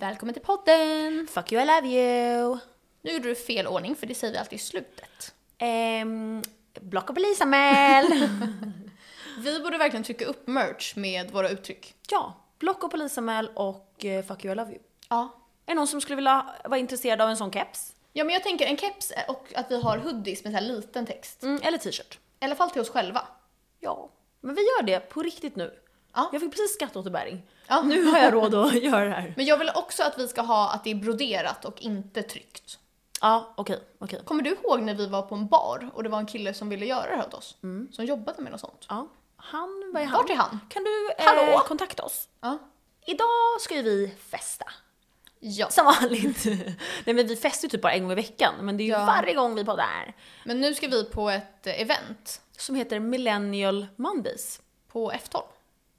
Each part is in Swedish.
Välkommen till podden! Fuck you, I love you. Nu gjorde du fel ordning för det säger vi alltid i slutet. Ehm, block och polisanmäl. Vi borde verkligen trycka upp merch med våra uttryck. ja, block och polisanmäl och eh, fuck you, I love you. Ja. Är det någon som skulle vilja vara intresserad av en sån keps? Ja men jag tänker en keps och att vi har hoodies med så här liten text. Mm, eller t-shirt? I alla fall till oss själva. Ja. Men vi gör det på riktigt nu. Ja. Jag fick precis skatteåterbäring. Ja. Nu har jag råd att göra det här. Men jag vill också att vi ska ha att det är broderat och inte tryckt. Ja, okej, okej. Kommer du ihåg när vi var på en bar och det var en kille som ville göra det här åt oss? Som jobbade med något sånt. Ja. Han, vad är han? Vart är han? Kan du eh, Hallå? kontakta oss? Ja. Idag ska ju vi festa. Ja. Som vanligt. Nej men vi festar ju typ bara en gång i veckan, men det är ju Ja. varje gång vi poddar. Men nu ska vi på ett eh, event Som heter Millennial Mondays. på F12.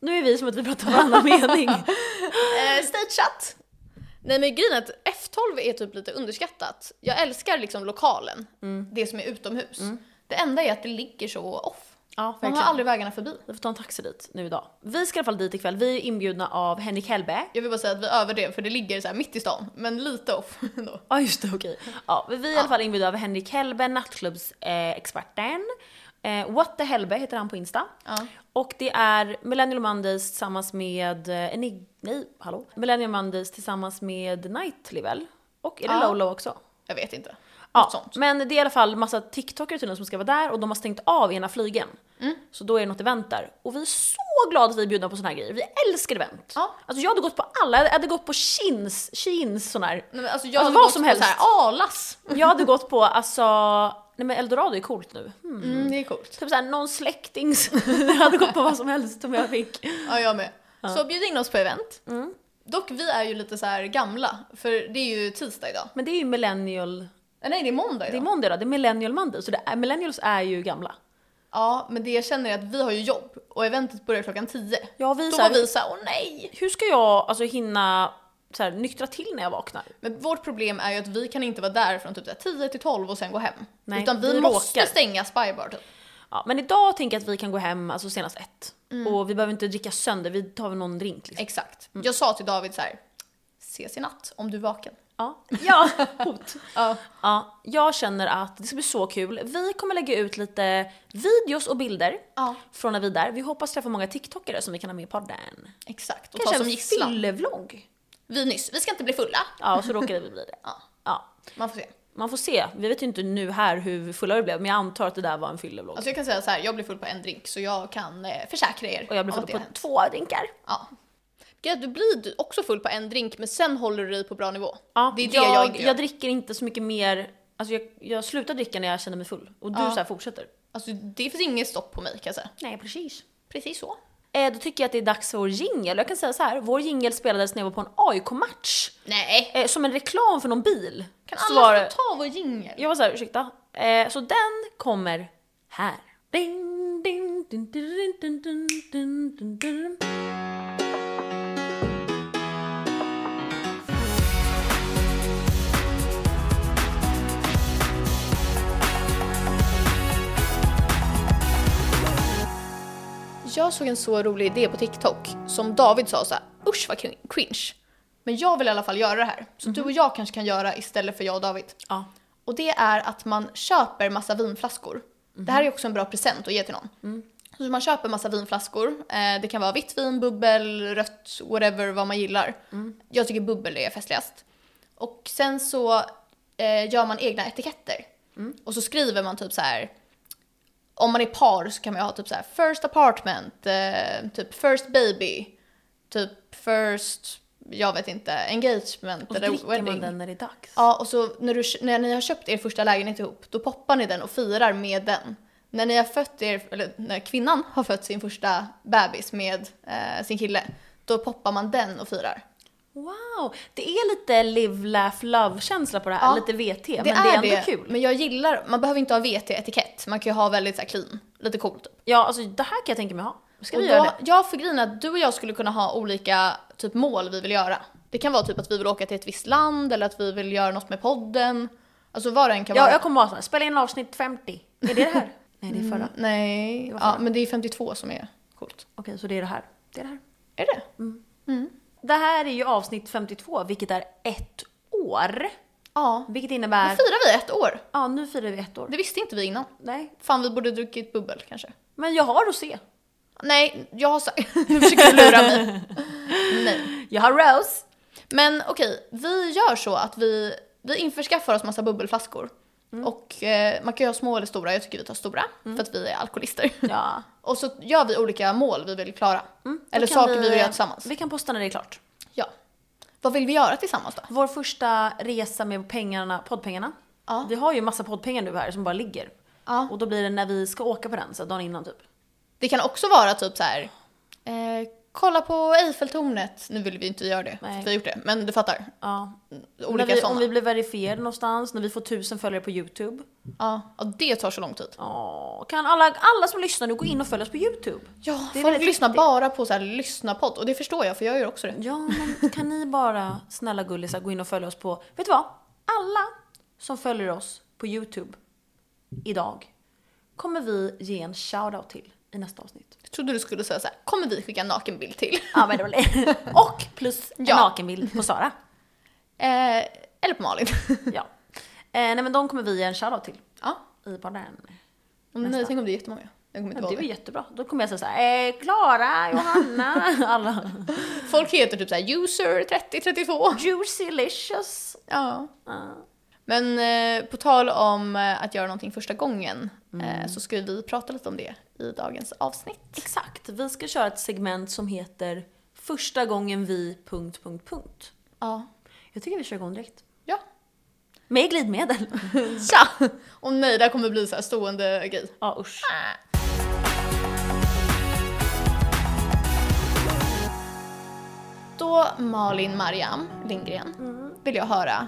Nu är vi som att vi pratar varannan mening. Eh, stageat! Nej men grejen är att F12 är typ lite underskattat. Jag älskar liksom lokalen, det som är utomhus. Det enda är att det ligger så off. Ja, Man har aldrig vägarna förbi. Vi får ta en taxi dit nu idag. Vi ska i alla fall dit ikväll. Vi är inbjudna av Henrik Hellberg. Jag vill bara säga att vi överdrev för det ligger så mitt i stan, men lite off ändå. Ja just det, okej. Ja, vi är i alla fall inbjudna av Henrik Hellberg, nattklubbsexperten. Eh. Eh, What the Hellberg heter han på Insta. Ja. Och det är Millennial Mondays tillsammans med eh, Enig... Nej, hallå? Millennial Mondays tillsammans med Nightly väl? Och är det Ja. Lolo också? Jag vet inte. Ja, sånt. men det är i alla fall massa TikTokare tydligen som ska vara där och de har stängt av ena flygen. Mm. Så då är det något event där. Och vi är så glada att vi är bjudna på såna här grejer. Vi älskar event. Ja. Alltså jag hade gått på alla, jag hade gått på Chins, Chins sån här. Nej, men alltså jag Alltså hade vad gått som på helst. Så här, Alas! Jag hade gått på alltså, nej men Eldorado är coolt nu. Hmm. Mm, det är coolt. Typ såhär någon släktings, jag hade gått på vad som helst som jag fick. Ja, jag med. Så bjud in oss på event. Mm. Dock, vi är ju lite så här gamla, för det är ju tisdag idag. Men det är ju millennial, Eh, Nej, det är måndag det är idag. måndag då, det är millennial monday. Så det är, millennials är ju gamla. Ja, men det jag känner är att vi har ju jobb och eventet börjar klockan 10. Ja, vi Då var vi såhär, åh nej! Hur ska jag alltså hinna så här, nyktra till när jag vaknar? Men vårt problem är ju att vi kan inte vara där från typ så här 10 till 12 och sen gå hem. Nej, Utan vi, vi måste råkar. stänga Spybar typ. Ja, men idag tänker jag att vi kan gå hem alltså senast ett. Och vi behöver inte dricka sönder, vi tar väl någon drink liksom. Exakt. Jag sa till David så här, ses i natt om du är vaken. Ja, ja hot. Ja. Ja, jag känner att det ska bli så kul. Vi kommer lägga ut lite videos och bilder Ja. från när vi är där. Vi hoppas träffa många TikTokare som vi kan ha med i podden. Exakt, och Kanske ta som en gisslan. fyllevlogg. Vi nyss, vi ska inte bli fulla. Ja, och så råkade vi bli det. Ja, Ja, man får se. man får se. Vi vet ju inte nu här hur fulla vi blev, men jag antar att det där var en fyllevlogg. Alltså jag kan säga så här, jag blir full på en drink så jag kan eh, försäkra er och jag blev full på hänt. två drinkar. Ja. Gud, du blir också full på en drink men sen håller du dig på bra nivå. Ja, det är det jag, jag, inte gör. jag dricker inte så mycket mer. Alltså jag, jag slutar dricka när jag känner mig full. Och du Ja. så fortsätter. Alltså det finns inget stopp på mig kan jag säga. Nej, precis. Precis så. Eh, då tycker jag att det är dags för vår jingel. Jag kan säga så här, vår jingel spelades när jag var på en AIK-match. Nej. Eh, som en reklam för någon bil. Kan Så alla var ta vår jingel? Jag var så här, ursäkta. Eh, så den kommer här. Ding, ding, ding, Jag såg en så rolig idé på TikTok som David sa så här, usch vad cring- cringe. Men jag vill i alla fall göra det här. Så du och jag kanske kan göra istället för jag och David. Ja. Och det är att man köper massa vinflaskor. Det här är också en bra present att ge till någon. Så man köper massa vinflaskor. Eh, det kan vara vitt vin, bubbel, rött, whatever vad man gillar. Jag tycker bubbel är festligast. Och sen så eh, gör man egna etiketter. Och så skriver man typ så här. Om man är par så kan man ju ha typ så här first apartment, eh, typ first baby, typ first, jag vet inte, engagement Och eller dricker wedding. man den när det är dags. Ja, och så när, du, när ni har köpt er första lägenhet ihop, då poppar ni den och firar med den. När ni har fött er, eller när kvinnan har fött sin första bebis med eh, sin kille, då poppar man den och firar. Wow, det är lite live, laugh, love-känsla på det här. Ja, lite VT, Det men är det är ändå det, kul. men jag gillar, man behöver inte ha VT-etikett, man kan ju ha väldigt så här clean, lite coolt typ. Ja, alltså det här kan jag tänka mig ha. Ska Och vi då, göra det? Ja, för grejen är att du och jag skulle kunna ha olika typ mål vi vill göra. Det kan vara typ att vi vill åka till ett visst land eller att vi vill göra något med podden. Alltså vad det än kan Ja, vara. jag kommer vara sån här, spela in avsnitt 50. Är det det här? Nej, det är förra. Nej, var ja, förra. men det är 52 som är coolt. Okej, så det är det här. Det är det här. Är det? Mm. Det här är ju avsnitt 52, vilket är ett år. Ja. Vilket Nu innebär... firar vi ett år. Ja, nu firar vi ett år. Det visste inte vi innan. Nej. Fan, vi borde druckit bubbel kanske. Men jag har rosé. Nej, jag har sagt... Nu försöker du lura mig. Nej. Jag har rose. Men okej, vi gör så att vi, vi införskaffar oss massa bubbelflaskor. Och eh, man kan ju ha små eller stora, jag tycker vi tar stora. För att vi är alkoholister. Ja. Och så gör vi olika mål vi vill klara. Mm, Eller saker vi vill göra tillsammans. Vi kan posta när det är klart. Ja. Vad vill vi göra tillsammans då? Vår första resa med pengarna, poddpengarna. Ja. Vi har ju massa poddpengar nu här som bara ligger. Ja. Och då blir det när vi ska åka på den, så dagen innan typ. Det kan också vara typ så här. Eh, kolla på Eiffeltornet. Nu vill vi inte göra det, Nej. vi har gjort det. Men du fattar. Ja. Olika vi, sådana. om vi blir verifierade någonstans, när vi får tusen följare på YouTube. Ja, och det tar så lång tid. Åh, kan alla, alla som lyssnar nu gå in och följa oss på YouTube? Ja, Det folk lyssnar bara på så här lyssna-podd och det förstår jag för jag gör också det. Ja, men kan ni bara, snälla gullisar, gå in och följa oss på, vet du vad? Alla som följer oss på YouTube idag kommer vi ge en shoutout till i nästa avsnitt. Jag trodde du skulle säga så här, kommer vi skicka en nakenbild till? Ja, men det var det. Och plus en Ja. nakenbild på Sara. Eh, eller på Malin. Ja. Eh, nej men de kommer vi ge en shoutout till ja. i podden. Om, nej, tänk om det är jättemånga. Jag kommer inte Ja, det var jättebra. Då kommer jag säga såhär, eh, Klara, Johanna, alla. Folk heter typ så här user 3032. Juicylicious. Ja. Ja. Men eh, på tal om eh, att göra någonting första gången eh, så ska vi prata lite om det i dagens avsnitt. Exakt, vi ska köra ett segment som heter Första gången vi... Punkt, punkt, punkt. Ja. Jag tycker vi kör igång direkt. Ja. Med glidmedel. Tja! Och nej, det här kommer bli så här stående grej. Ja usch. Då Malin Mariam Lindgren vill jag höra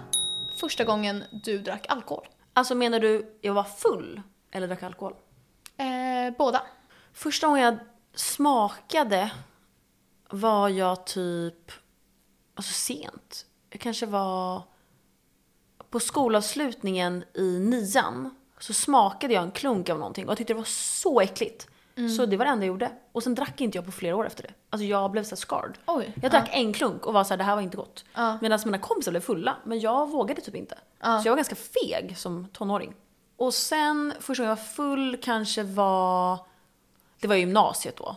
första gången du drack alkohol. Alltså menar du jag var full eller drack alkohol? Eh, båda. Första gången jag smakade var jag typ, alltså sent. Jag kanske var på skolavslutningen i nian. Så smakade jag en klunk av någonting och jag tyckte det var så äckligt. Så det var det enda jag gjorde. Och sen drack inte jag på flera år efter det. Alltså jag blev så scarred. Oj. Jag drack en klunk och var så här, det här var inte gott. Ja. Medan mina kompisar blev fulla, men jag vågade typ inte. Ja. Så jag var ganska feg som tonåring. Och sen första gången jag var full kanske var, det var gymnasiet då.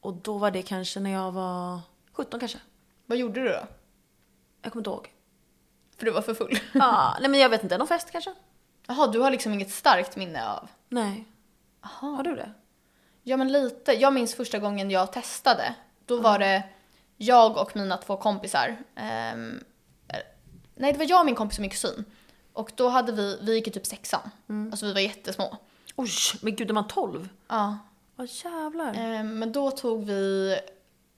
Och då var det kanske när jag var 17 kanske. Vad gjorde du då? Jag kommer inte ihåg. För du var för full. Ja, nej men jag vet inte, någon fest kanske? Jaha, du har liksom inget starkt minne av? Nej. Har du det? Ja men lite. Jag minns första gången jag testade. Då var det jag och mina två kompisar. Eh, nej, det var jag och min kompis och min kusin. Och då hade vi, vi gick i typ sexan. Alltså vi var jättesmå. Oj, men gud är man 12? Ja. Vad jävlar. Ehm, men då tog vi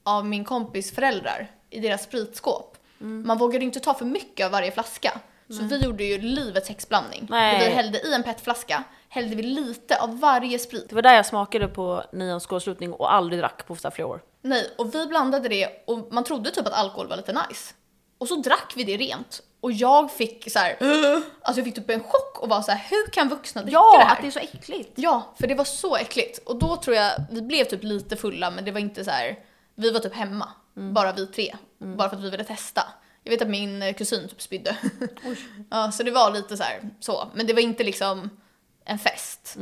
av min kompis föräldrar i deras spritskåp. Man vågade ju inte ta för mycket av varje flaska. Så vi gjorde ju livets häxblandning. Nej. Vi hällde i en petflaska, hällde vi lite av varje sprit. Det var där jag smakade på nians skolavslutning och aldrig drack på flera år. Nej, och vi blandade det och man trodde typ att alkohol var lite nice. Och så drack vi det rent. Och jag fick så här, alltså jag fick typ en chock och var så här, hur kan vuxna dricka det Ja, här? att det är så äckligt. Ja, för det var så äckligt. Och då tror jag, vi blev typ lite fulla men det var inte så här. vi var typ hemma. Bara vi tre. Bara för att vi ville testa. Jag vet att min eh, kusin typ spydde. ja, så det var lite så här, så. Men det var inte liksom en fest.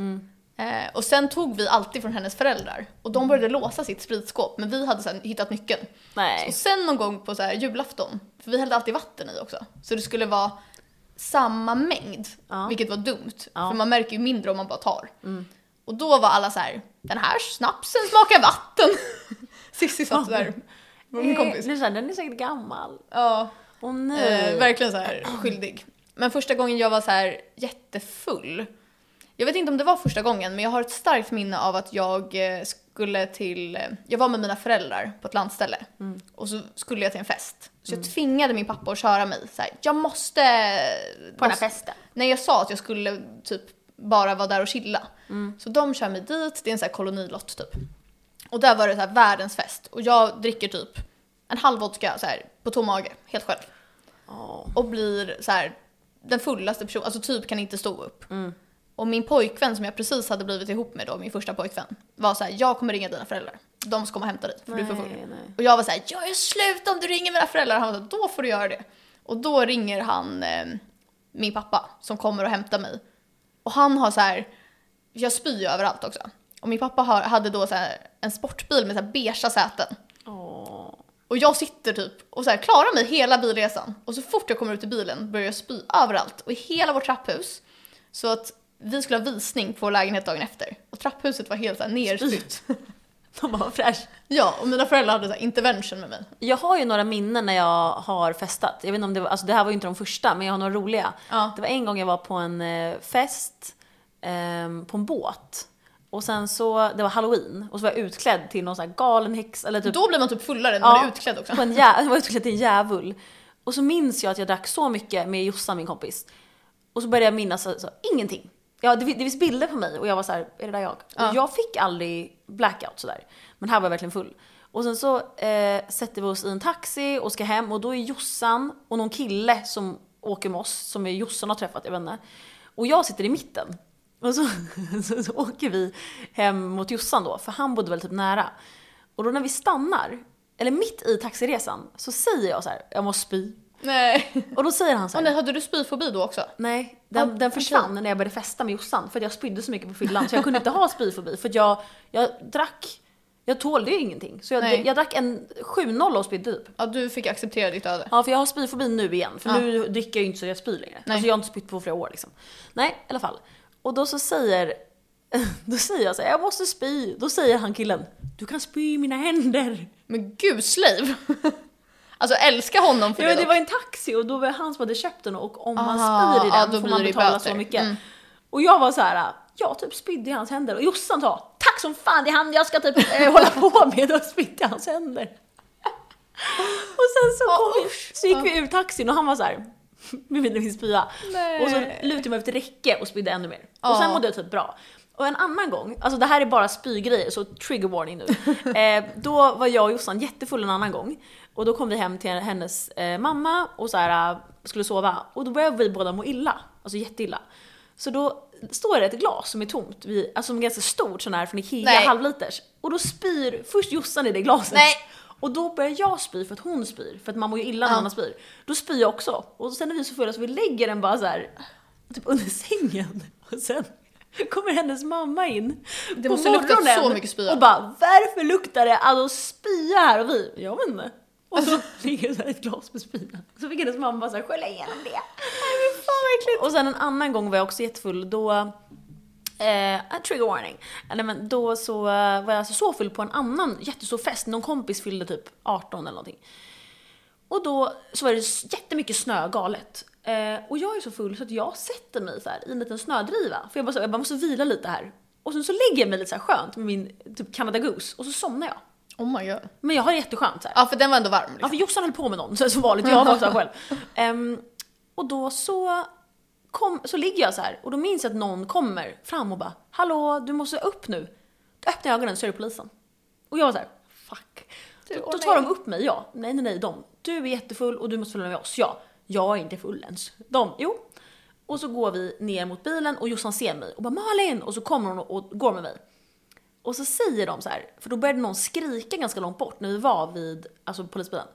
Eh, och sen tog vi alltid från hennes föräldrar. Och de började låsa sitt spritskåp men vi hade sen hittat nyckeln. Nej. Och sen någon gång på så här julafton, för vi hällde alltid vatten i också. Så det skulle vara samma mängd, Ja. vilket var dumt. Ja. Mm. För man märker ju mindre om man bara tar. Och då var alla så här: den här snapsen smakar vatten. Sissi satt där, min kompis. Det är så här, den är säkert gammal. Ja, Åh nej. eh, verkligen så här skyldig. Men första gången jag var så här jättefull, jag vet inte om det var första gången, men jag har ett starkt minne av att jag eh, skulle till, eh, jag var med mina föräldrar på ett landställe och så skulle jag till en fest. Så jag tvingade min pappa att köra mig så här, jag måste... på den här festen. Nej jag sa att jag skulle typ bara vara där och chilla. Så de kör mig dit, det är en sån här kolonilott typ. Och där var det så här världens fest och jag dricker typ en halv vodka så här på tom mage, helt själv. Ja. Och blir så här den fullaste personen, alltså typ kan inte stå upp. Och min pojkvän som jag precis hade blivit ihop med då, min första pojkvän, var så här, jag kommer ringa dina föräldrar. de ska komma och hämta dig för du är för full. Nej, nej. Och jag var såhär, jag är slut om du ringer mina föräldrar. Han var såhär, då får du göra det. Och då ringer han eh, min pappa som kommer och hämtar mig. Och han har så här, jag spyr ju överallt också. Och min pappa har, hade då så här en sportbil med så här beigea säten. Åh. Och jag sitter typ och så här, klarar mig hela bilresan. Och så fort jag kommer ut i bilen börjar jag spy överallt. Och i hela vårt trapphus. Så att vi skulle ha visning på lägenhet dagen efter. Och trapphuset var helt nerspytt. De var fräsch. ja, och mina föräldrar hade så här intervention med mig. Jag har ju några minnen när jag har festat. Jag vet inte om det var, alltså det här var ju inte de första, men jag har några roliga. Ja. Det var en gång jag var på en eh, fest ehm, på en båt. Och sen så, det var halloween, och så var jag utklädd till någon sån här galen häxa, eller typ Då blir man typ fullare när man Ja. är utklädd också. på en jä- jag var utklädd till en djävul. Och så minns jag att jag drack så mycket med Jossan, min kompis. Och så började jag minnas så, så, ingenting. Ja, det, det finns bilder på mig och jag var så här, är det där jag? Ja. Och jag fick aldrig blackout sådär. Men här var jag verkligen full. Och sen så eh, sätter vi oss i en taxi och ska hem och då är Jossan och någon kille som åker med oss, som är Jossan har träffat, jag vet inte. Och jag sitter i mitten. Och så, så, så åker vi hem mot Jossan då, för han bodde väl typ nära. Och då när vi stannar, eller mitt i taxiresan, så säger jag så här, jag måste spy. Nej. Och då säger han så här, nej, hade du spyfobi då också? nej, den, den försvann när jag började festa med Jossan för att jag spydde så mycket på fyllan så jag kunde inte ha spyfobi för jag, jag drack, jag tålde ju ingenting. Så jag, jag drack en 7-0 och spydde typ. Ja, du fick acceptera ditt öde. Ja, för jag har spyfobi nu igen. För Ja. nu dricker jag ju inte så jag spyr längre. Nej. Alltså jag har inte spytt på flera år liksom. Nej, i alla fall. Och då så säger, då säger jag så här, jag måste spy. Då säger han killen, du kan spy i mina händer. Men gud, slave! alltså älska honom för Ja, det men det var en taxi och då var det han som hade köpt den och om man spyr i ja, den då får man betala böter. så mycket. Mm. Och jag var så här, jag typ spydde i hans händer och Jossan sa tack som fan det är han jag ska typ eh, hålla på med och spydde i hans händer. Och sen så, Ja, kom vi, usch. så gick vi ur taxin och han var så här med min spya. Och så lutade jag mig efter räcke och spydde ännu mer. Och Ja. sen mådde jag typ bra. Och en annan gång, alltså det här är bara spygrejer så trigger warning nu. eh, då var jag och Jossan jättefull en annan gång. Och då kom vi hem till hennes eh, mamma och så här, eh, skulle sova. Och då började vi båda må illa, alltså jätteilla. Så då står det ett glas som är tomt, vid, alltså som är ganska stort sån här från Ikea, Nej. halvliters. Och då spyr först Jossan i det glaset. Nej. Och då börjar jag spy för att hon spyr, för att man mår ju illa när Ja. man spyr. Då spyr jag också. Och sen är vi så fulla så vi lägger den bara så här, typ under sängen. Och sen kommer hennes mamma in Det på morgonen så mycket spya. Och bara varför luktar det alltså spya här? Och vi, jag vet inte. Och så ligger det så här ett glas med spya. Så fick hennes mamma bara så här skölja igenom det. Nej fan vad äckligt. Och sen en annan gång var jag också jättefull. Då Eh, trigger warning. Nej, men då så eh, var jag alltså så full på en annan jättestor fest. Någon kompis fyllde typ 18 eller någonting. Och då så var det jättemycket snö, galet. Eh, och jag är så full så att jag sätter mig så här i en liten snödriva. För jag bara, så, jag bara måste vila lite här. Och sen så lägger jag mig lite så här skönt med min typ Canada Goose och så somnar jag. Oh my god. Men jag har det jätteskönt så här. Ja, för den var ändå varm. Ja, Liksom. för Jossan höll på med någon, så som vanligt. Jag var så själv. Ehm, och då så, kom, så ligger jag så här och då minns jag att någon kommer fram och bara “Hallå, du måste upp nu”. Då öppnar jag ögonen så är det polisen. Och jag var så här, “Fuck”. Du, Då, då tar de upp mig, ja. Nej, nej, nej, de. Du är jättefull och du måste följa med oss. Ja, jag är inte full ens. De, jo. Och så går vi ner mot bilen och Jossan ser mig och bara “Malin!” och så kommer hon och, och går med mig. Och så säger de så här, för då började någon skrika ganska långt bort när vi var vid alltså, polisbilen.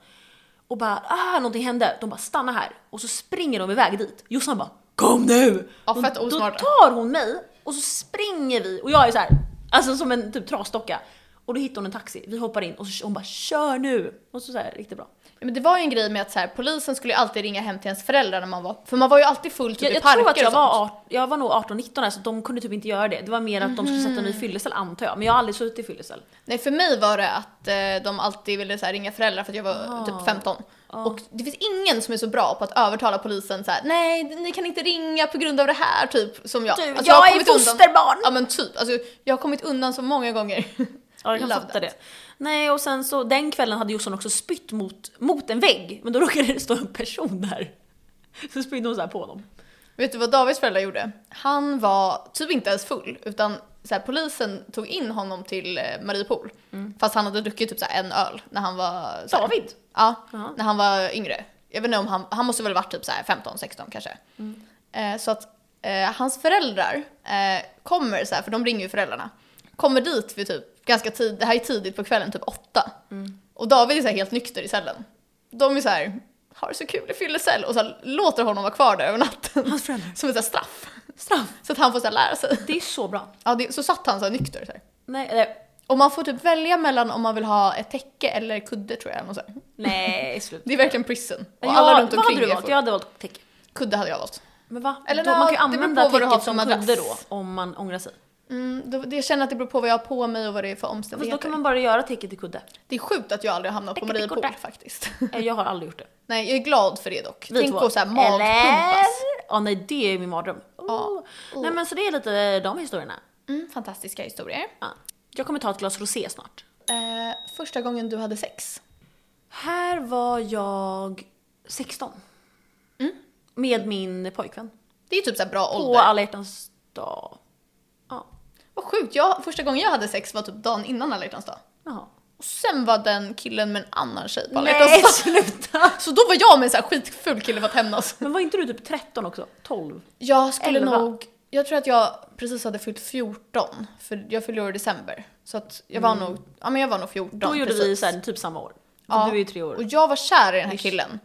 Och bara ah, någonting hände. De bara stanna här. Och så springer de iväg dit. Jossan bara kom nu! Ja, Och fett då osmarta. tar hon mig och så springer vi och jag är så här, alltså som en typ trasdocka. Och då hittar hon en taxi, vi hoppar in och så hon bara kör nu! Och så, så här, riktigt bra. Men det var ju en grej med att så här, polisen skulle ju alltid ringa hem till ens föräldrar när man var, för man var ju alltid full typ Jag, i jag parker tror att jag var, art, jag var nog 18-19 här, så de kunde typ inte göra det. Det var mer att de skulle sätta mig i fyllecell antar jag. Men jag har aldrig suttit i fyllecell. Nej för mig var det att eh, de alltid ville så här, ringa föräldrar för att jag var Ah. typ 15. Och det finns ingen som är så bra på att övertala polisen så här: nej ni kan inte ringa på grund av det här typ som jag. Du, Alltså, jag har är kommit undan- fosterbarn! Ja men typ, alltså jag har kommit undan så många gånger. Ja, jag kan fatta det. Nej, och sen så den kvällen hade Jossan också spytt mot, mot en vägg, men då råkade det stå en person där. Så spydde hon så här på honom. Vet du vad Davids föräldrar gjorde? Han var typ inte ens full, utan så här, polisen tog in honom till eh, Mariepol. Fast han hade druckit typ så en öl när han var... Så här, David? Ja, Jaha. när han var yngre. Jag vet inte om han, han måste väl varit typ så här 15, 16 kanske. Eh, så att eh, hans föräldrar eh, kommer så här, för de ringer ju föräldrarna, kommer dit vid typ ganska tid, det här är tidigt på kvällen, typ åtta. Mm. Och David är så helt nykter i cellen. De är så här, har så kul i fyllecell och så här, låter honom vara kvar där över natten. Hans föräldrar. Som ett straff. Straff. Så att han får så här lära sig. Det är så bra. Ja, det, så satt han så här nykter. Så här. Nej, eller, Och man får typ välja mellan om man vill ha ett täcke eller kudde tror jag. Och så här. nej, slut. Det är verkligen prison. Och Jag, alla runt vad hade omkring du valt? Jag hade valt täcke. Kudde hade jag valt. Men va? Eller då, man kan ju använda täcket som kudde då, om man ångrar sig. Mm, det, jag känner att det beror på vad jag har på mig och vad det är för Fast omständigheter. då kan man bara göra täcket till kudde. Det är sjukt att jag aldrig hamnat på kudde. faktiskt. Jag har aldrig gjort det. Nej, jag är glad för det dock. Vi Tänk två. att så här magpumpas. Ja, nej, det är min mardröm. Ja. Oh. Nej, men så det är lite de historierna. Mm, fantastiska historier. Ja. Jag kommer ta ett glas rosé snart. Eh, första gången du hade sex? Här var jag 16. Med min pojkvän. Det är typ så här bra På ålder. alla hjärtans dag. Vad sjukt, jag, första gången jag hade sex var typ dagen innan alla hjärtans dag. Jaha. Och sen var den killen med en annan tjej på alla Nej, hjärtans dag. sluta! Så då var jag med en så här skitful kille för att hämnas. Men var inte du typ 13 också? 12? Jag skulle Elva. nog, jag tror att jag precis hade fyllt 14, för jag fyllde år i december. Så att jag var nog, ja men jag var nog 14 Mm. Då gjorde vi precis. så här, typ samma år. Ja, Du är ju tre år. Och jag var kär i den här Ish. killen.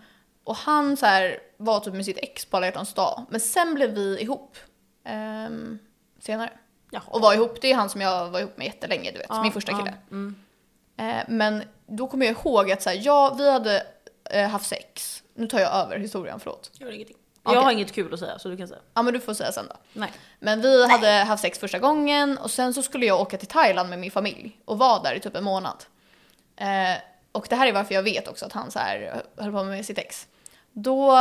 Och han så här, var typ med sitt ex på alla hjärtans dag. Men sen blev vi ihop. ehm, senare. Jaha. Och var ihop, det är han som jag var ihop med jättelänge, du vet. Ja, min första ja, kille. mm. Eh, men då kommer jag ihåg att så här, ja, vi hade eh, haft sex. Nu tar jag över historien, förlåt. Jag har ingenting. Okej. Jag har inget kul att säga, så du kan säga. Ja men du får säga sen då. Nej. Men vi hade haft sex första gången och sen så skulle jag åka till Thailand med min familj och vara där i typ en månad. Eh, och det här är varför jag vet också att han så här höll på med sitt ex. Då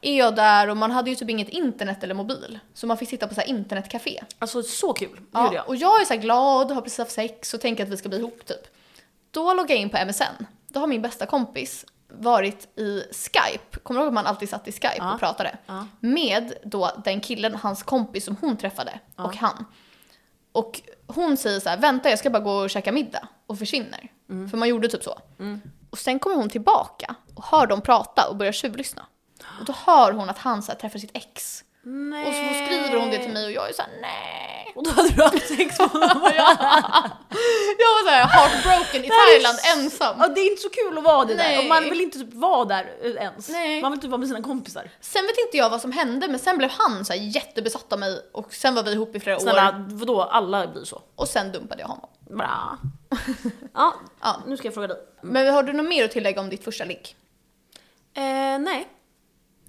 är jag där och man hade ju typ inget internet eller mobil. Så man fick sitta på så här internetcafé. Alltså så kul. Ja, jag. och jag är så här glad, har precis haft sex och tänker att vi ska bli ihop typ. Då loggar jag in på MSN. Då har min bästa kompis varit i Skype, kommer du ihåg att man alltid satt i Skype Ja. och pratade? Ja. Med då den killen, hans kompis som hon träffade, och han. Och hon säger så här, vänta jag ska bara gå och käka middag och försvinner. Mm. För man gjorde typ så. Och sen kommer hon tillbaka och hör dem prata och börjar tjuvlyssna. Och då hör hon att han så här, träffar sitt ex. Nej. Och så skriver hon det till mig och jag är så här, nej. Och då hade du haft sex med honom. Jag var såhär heartbroken i Thailand ensam. Ja, det är inte så kul att vara det där. Nej. Och man vill inte typ vara där eh, ens. Nej. Man vill typ vara med sina kompisar. Sen vet inte jag vad som hände men sen blev han så här jättebesatt av mig och sen var vi ihop i flera år Snälla, vadå? Alla blir så. och sen dumpade jag honom. Bra. Ja, Ja. nu ska jag fråga dig. Men har du något mer att tillägga om ditt första ligg? Eh, nej.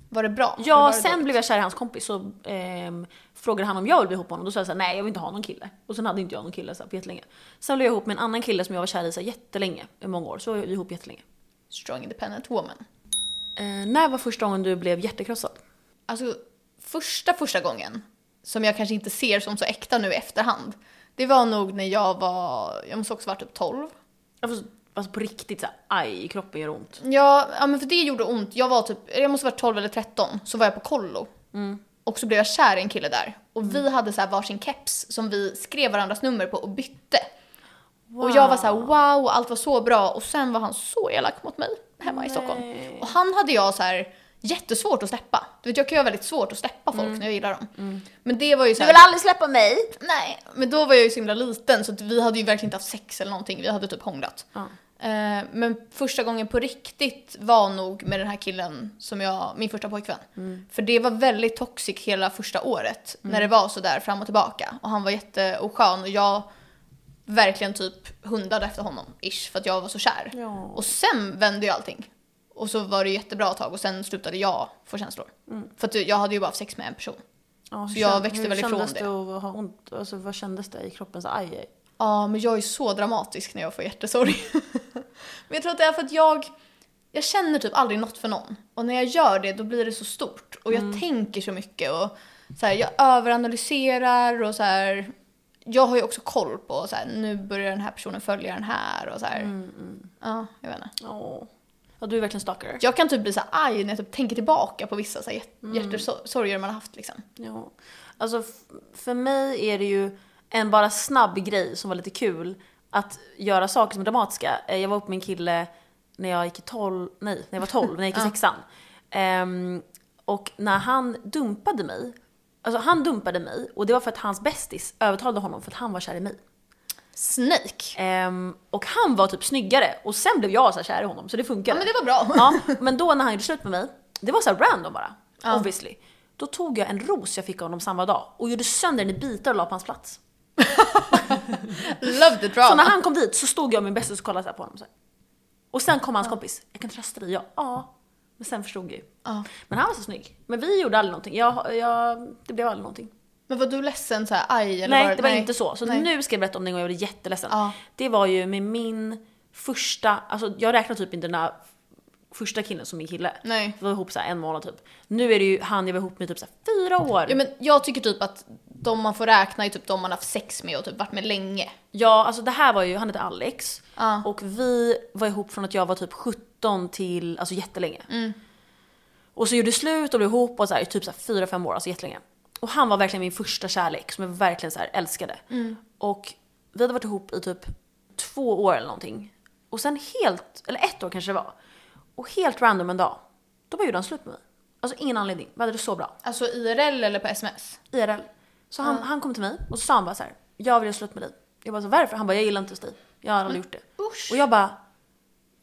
Var det bra? Ja, det sen dåligt? blev jag kär i hans kompis så ehm, frågade han om jag ville bli ihop med honom. Då sa jag såhär, nej jag vill inte ha någon kille. Och sen hade inte jag någon kille så här, på jättelänge. Sen blev jag ihop med en annan kille som jag var kär i så här, jättelänge, i många år. Så var vi ihop jättelänge. Strong independent woman. Eh, när var första gången du blev hjärtekrossad? Alltså första första gången, som jag kanske inte ser som så äkta nu i efterhand, det var nog när jag var, jag måste också varit typ 12. Alltså, alltså på riktigt såhär, aj, kroppen gör ont. Ja, ja, men för det gjorde ont. Jag var typ, jag måste varit 12 eller 13, så var jag på kollo. Och så blev jag kär i en kille där. Och vi hade så här varsin keps som vi skrev varandras nummer på och bytte. Och jag var så här wow, allt var så bra. Och sen var han så elak mot mig hemma i Stockholm. Och han hade jag så här jättesvårt att släppa. Du vet, jag kan ju ha väldigt svårt att släppa folk när jag gillar dem. Men det var ju så här, aldrig släppa mig! Nej, men då var jag ju så himla liten så vi hade ju verkligen inte haft sex eller någonting. Vi hade typ hånglat. Ja. Eh, men första gången på riktigt var nog med den här killen som jag, min första pojkvän. För det var väldigt toxic hela första året när det var så där fram och tillbaka. Och han var jätteoskön och jag verkligen typ hundade efter honom, ish, för att jag var så kär. Ja. Och sen vände ju allting. Och så var det jättebra ett tag och sen slutade jag få känslor. För att jag hade ju bara haft sex med en person. Ja, Så hur jag växte hur väl ifrån kändes det. det att ha ont? Alltså vad kändes det i kroppen? Så, aj, aj. Ja, men jag är så dramatisk när jag får hjärtesorg. men jag tror att det är för att jag, jag känner typ aldrig något för någon. Och när jag gör det då blir det så stort. Och jag tänker så mycket och så här, jag överanalyserar och så här. Jag har ju också koll på så här, nu börjar den här personen följa den här och så här. Ja, jag vet inte. Ja. ja, du är verkligen stalker. Jag kan typ bli så här arg när jag typ tänker tillbaka på vissa så här, hjärt- hjärtesorger man har haft liksom. Ja. Alltså för mig är det ju en bara snabb grej som var lite kul att göra saker som är dramatiska. Eh, Jag var uppe med en kille när jag gick i 12, nej, när jag var 12, när jag gick i Ja. sexan. Ehm, och när han dumpade mig, alltså han dumpade mig och det var för att hans bästis övertalade honom för att han var kär i mig. Snake. Ehm, och han var typ snyggare och sen blev jag så här kär i honom så det Ja funkade. men det var bra. Ja, men då när han gjorde slut med mig, det var så här random bara. Ja. Obviously. Då tog jag en ros jag fick av honom samma dag och gjorde sönder den i bitar och la på hans plats. Love the Så drama. när han kom dit så stod jag och min bästis och kollade så här på honom. Så här. Och sen kom hans kompis, jag kan trösta dig, jag, ja. Men sen förstod jag ju. Ja. Men han var så snygg. Men vi gjorde aldrig någonting. Jag, jag, det blev aldrig någonting. Men var du ledsen såhär aj eller Nej, var det var inte så. Så Nej. nu ska jag berätta om den gången jag blev jätteledsen. Ja. Det var ju med min första, alltså jag räknar typ inte den där första killen som min kille. Nej. Vi var ihop så här en månad typ. Nu är det ju han jag var ihop med typ så här fyra år. Ja men jag tycker typ att de man får räkna är typ de man har haft sex med och typ varit med länge. Ja, alltså det här var ju, han hette Alex. Ja. Och vi var ihop från att jag var typ 17 till, alltså jättelänge. Mm. Och så gjorde slut och blev ihop och så här, i typ så här 4-5 år, alltså jättelänge. Och han var verkligen min första kärlek som jag verkligen så här älskade. Mm. Och vi hade varit ihop i typ två år eller någonting. Och sen helt, eller ett år kanske det var. Och helt random en dag, då bara gjorde han slut med mig. Alltså ingen anledning, vi hade det så bra. Alltså IRL eller på sms? IRL. Så han, han kom till mig och så sa han bara så här, jag vill göra slut med dig. Jag bara så varför? Han bara, jag gillar inte dig. Jag har aldrig gjort det. Usch. Och jag bara,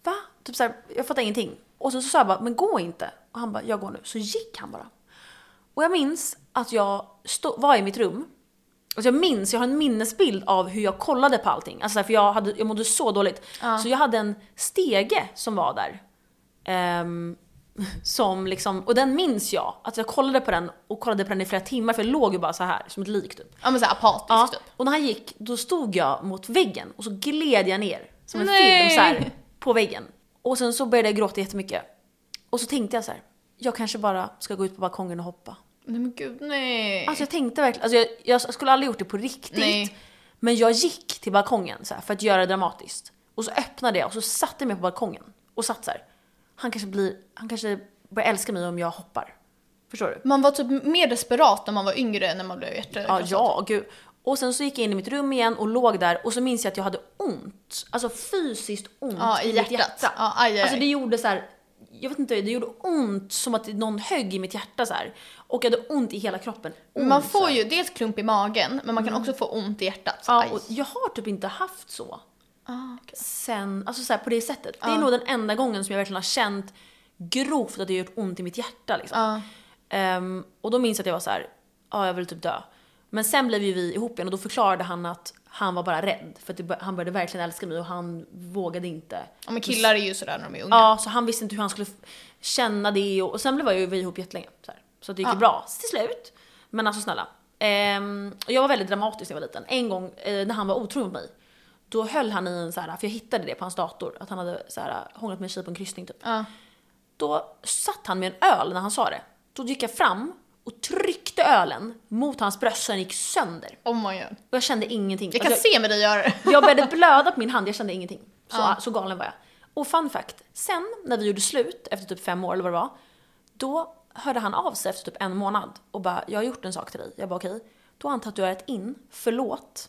va? Typ så här, jag fattar ingenting. Och sen så sa jag bara, men gå inte. Och han bara, jag går nu. Så gick han bara. Och jag minns att jag stå, var i mitt rum. Alltså jag minns, jag har en minnesbild av hur jag kollade på allting. Alltså för jag, hade, jag mådde så dåligt. Så jag hade en stege som var där. Ehm, som liksom, och den minns jag. Att jag kollade på den och kollade på den i flera timmar för jag låg ju bara så här som ett lik typ. Ja men såhär apatisk Ja, typ. och när han gick, då stod jag mot väggen och så gled jag ner som en Nej. film så här, på väggen. Och sen så började jag gråta jättemycket. Och så tänkte jag så här, jag kanske bara ska gå ut på balkongen och hoppa. Nej men gud nej. Alltså jag tänkte verkligen, alltså jag, jag skulle aldrig gjort det på riktigt. Nej. Men jag gick till balkongen så här, för att göra det dramatiskt. Och så öppnade jag och så satte jag mig på balkongen och satt så här. Han kanske blir, han kanske börjar älska mig om jag hoppar. Förstår du? Man var typ mer desperat när man var yngre än när man blev Ja, hjärtekrossad. ja, gud. Och sen så gick jag in i mitt rum igen och låg där och så minns jag att jag hade ont. Alltså fysiskt ont Ja, i i, hjärtat. mitt hjärta. Ja, aj, aj, Alltså det gjorde så här. jag vet inte, det gjorde ont som att någon högg i mitt hjärta så här. Och jag hade ont i hela kroppen. Ont, Man får ju dels klump i magen, men man kan också få ont i hjärtat. Ja, Aj. och jag har typ inte haft så. Ah, okej. Sen, alltså så här, på det sättet. Det är nog den enda gången som jag verkligen har känt grovt att det gjort ont i mitt hjärta liksom. Ja. Ehm, och då minns jag att jag var så här, ja jag vill typ dö. Men sen blev ju vi ihop igen och då förklarade han att han var bara rädd. För att det, han började verkligen älska mig och han vågade inte. ja men killar är ju sådär när de är unga. Ja, så han visste inte hur han skulle känna det och, och sen blev ju vi ihop jättelänge. Så, här. så det gick ju Ja. bra till slut. Men alltså snälla. Och jag var väldigt dramatisk när jag var liten. En gång eh, när han var otrogen mot mig. Då höll han i en så här, för jag hittade det på hans dator, att han hade så här, hånglat med en tjej på en kryssning typ. Ja. Då satt han med en öl när han sa det. Då gick jag fram och tryckte ölen mot hans bröst så den gick sönder. Oh my god. Och jag kände ingenting. Jag kan Alltså, se med dig göra det. jag började blöda på min hand, jag kände ingenting. Så, Ja. så galen var jag. Och fun fact, sen när vi gjorde slut, efter typ fem år eller vad det var, då hörde han av sig efter typ en månad och bara “jag har gjort en sak till dig”. Jag bara okej. Då har han tatuerat in “förlåt”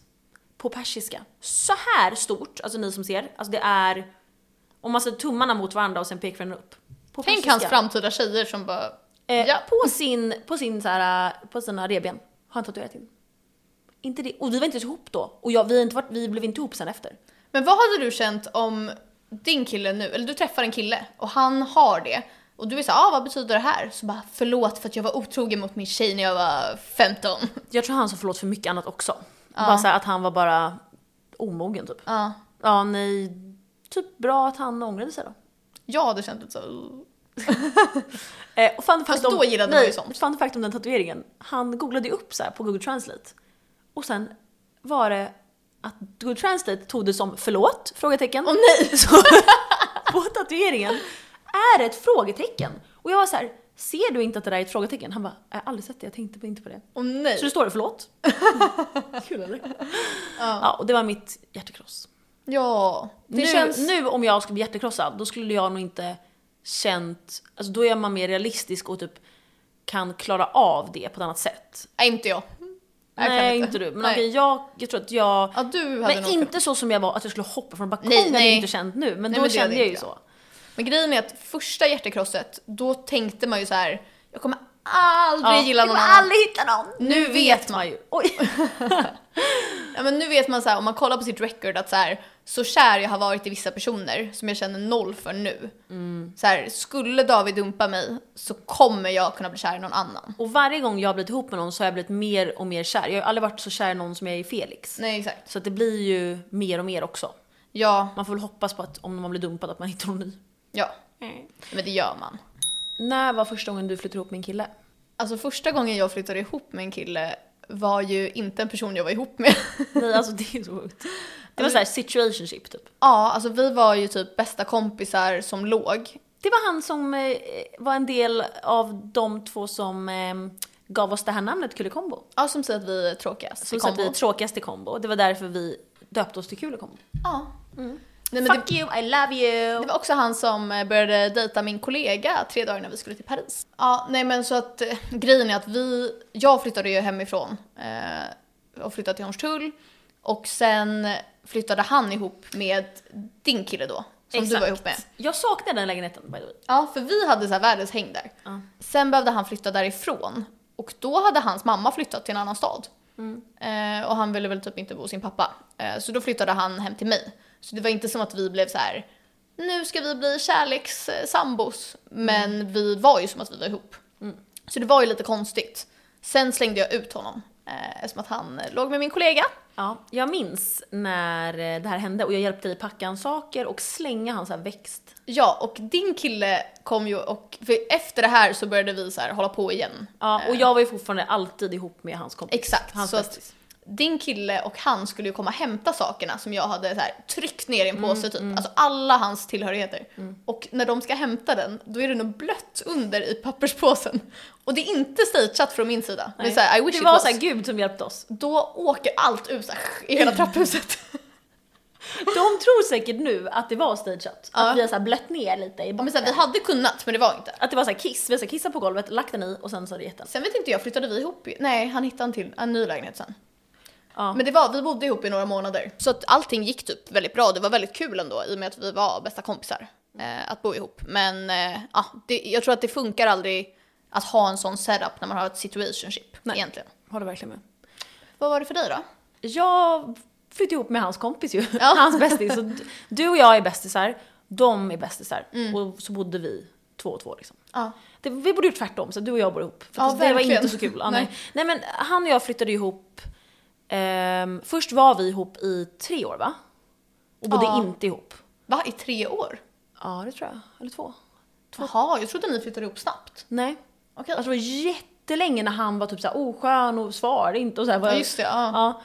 på persiska. Så här stort, alltså ni som ser, alltså det är om man sätter tummarna mot varandra och sen pekfingret upp. På Tänk persiska. hans framtida tjejer som bara... Eh, Ja. På sin, på sin så här, på sina revben har han tatuerat in. Inte det. Och vi var inte ihop då. Och jag, vi, inte varit, vi blev inte ihop sen efter. Men vad hade du känt om din kille nu, eller du träffar en kille och han har det och du är såhär, ah, vad betyder det här? Så bara, förlåt för att jag var otrogen mot min tjej när jag var 15. Jag tror han sa förlåt för mycket annat också. Ja. Bara så här att han var bara omogen typ. Ja. Ja, nej. Typ bra att han ångrade sig då. Jag hade känt lite så. Eh, och fun Fast om, då gillade man ju sånt. Fun fact om den tatueringen. Han googlade ju upp så här på Google Translate. Och sen var det att Google Translate tog det som förlåt? Frågetecken. Åh nej! Så på tatueringen är det ett frågetecken. Och jag var så här, ser du inte att det där är ett frågetecken? Han bara, jag har aldrig sett det, jag tänkte inte på det. Åh nej! Så det står det förlåt. Kul eller? Ja. Ja, och det var mitt hjärtekross. ja. Nu, känns... nu om jag skulle bli hjärtekrossad, då skulle jag nog inte känt, alltså då är man mer realistisk och typ kan klara av det på ett annat sätt. Nej, inte jag. Jag Nej, inte. du. Men okej, jag, jag tror att jag... Ja, Men inte så som jag var, att jag skulle hoppa från balkongen Nej, nej. inte känt nu. Men Nej, då men kände jag ju inte så. Men grejen är att första hjärtekrosset, då tänkte man ju så här. jag kommer aldrig Ja, gilla någon kommer annan. aldrig hitta någon. Nu vet man. ju. Oj. Ja, men nu vet man så här, om man kollar på sitt record att så här, så kär jag har varit i vissa personer som jag känner noll för nu. Mm. Så här, skulle David dumpa mig så kommer jag kunna bli kär i någon annan. Och varje gång jag har blivit ihop med någon så har jag blivit mer och mer kär. Jag har aldrig varit så kär i någon som jag är i Felix. Nej exakt. Så att det blir ju mer och mer också. Ja, Man får väl hoppas på att om man blir dumpad att man hittar någon ny. Ja. Men det gör man. När var första gången du flyttade ihop med en kille? Alltså första gången jag flyttade ihop med en kille var ju inte en person jag var ihop med. Nej alltså det är så sjukt. Det var såhär situationship typ. ja, alltså vi var ju typ bästa kompisar som låg. Det var han som eh, var en del av de två som eh, gav oss det här namnet Kulekombo. Ja, som säger att vi är tråkigast Som i sa att vi är kombo. tråkigast i kombo. Det var därför vi döpte oss till Kulekombo. Ja. Nej, Fuck det, you, I love you! det var också han som eh, började dejta min kollega tre dagar när vi skulle till Paris. Ja, nej men så att eh, grejen är att vi, jag flyttade ju hemifrån eh, och flyttade till Hornstull och sen flyttade han ihop med din kille då, som du var ihop med. Jag saknar den lägenheten by the way. Ja, för vi hade så här världens häng där. Ja. Sen behövde han flytta därifrån och då hade hans mamma flyttat till en annan stad. Mm. Eh, och han ville väl typ inte bo hos sin pappa. Eh, så då flyttade han hem till mig. Så det var inte som att vi blev så här. nu ska vi bli kärlekssambos. Men Mm. vi var ju som att vi var ihop. Så det var ju lite konstigt. Sen slängde jag ut honom. Eh, eftersom att han eh, låg med min kollega. Ja, jag minns när eh, det här hände och jag hjälpte dig packa hans saker och slänga hans växt. Ja, och din kille kom ju och, för efter det här så började vi så här hålla på igen. Ja, och jag var ju fortfarande alltid ihop med hans kompis. Exakt, Hans så bästis. Din kille och han skulle ju komma och hämta sakerna som jag hade så här, tryckt ner i en påse Mm, typ. Alltså alla hans tillhörigheter. Och när de ska hämta den, då är det nog blött under i papperspåsen. Och det är inte stageat från min sida. Är så här, I wish det var was. så här Gud som hjälpte oss. Då åker allt ut så här, i hela trapphuset. De tror säkert nu att det var stageat. Ja. Att vi har så blött ner lite i botten. men så här, vi hade kunnat, men det var inte. Att det var så här kiss, vi har kissat på golvet, lagt den i och sen så hade det gett den. Sen vet inte jag, flyttade vi ihop? Nej, han hittade en till, en ny lägenhet sen. Ja. Men det var, vi bodde ihop i några månader. Så att allting gick typ väldigt bra. Det var väldigt kul ändå i och med att vi var bästa kompisar. Eh, att bo ihop. Men eh, ja, det, jag tror att det funkar aldrig att ha en sån setup när man har ett situationship Nej. egentligen. Håller verkligen med. Vad var det för dig då? Jag flyttade ihop med hans kompis ju. Ja. Hans bästis. Så du och jag är bästisar, de är bästisar. Mm. Och så bodde vi två och två liksom. Ja. Det, vi borde gjort tvärtom, så du och jag bor ihop. För Ja, det var verkligen. inte så kul. Nej. Nej. nej men han och jag flyttade ihop, ehm, först var vi ihop i tre år va? Och bodde Ja. inte ihop. Va, i tre år? Ja det tror jag, eller två. Jaha, jag trodde ni flyttade ihop snabbt. Nej. Okej. Alltså det var jättelänge när han var typ såhär oskön och svarade inte och såhär. Ja, just det, ja. ja.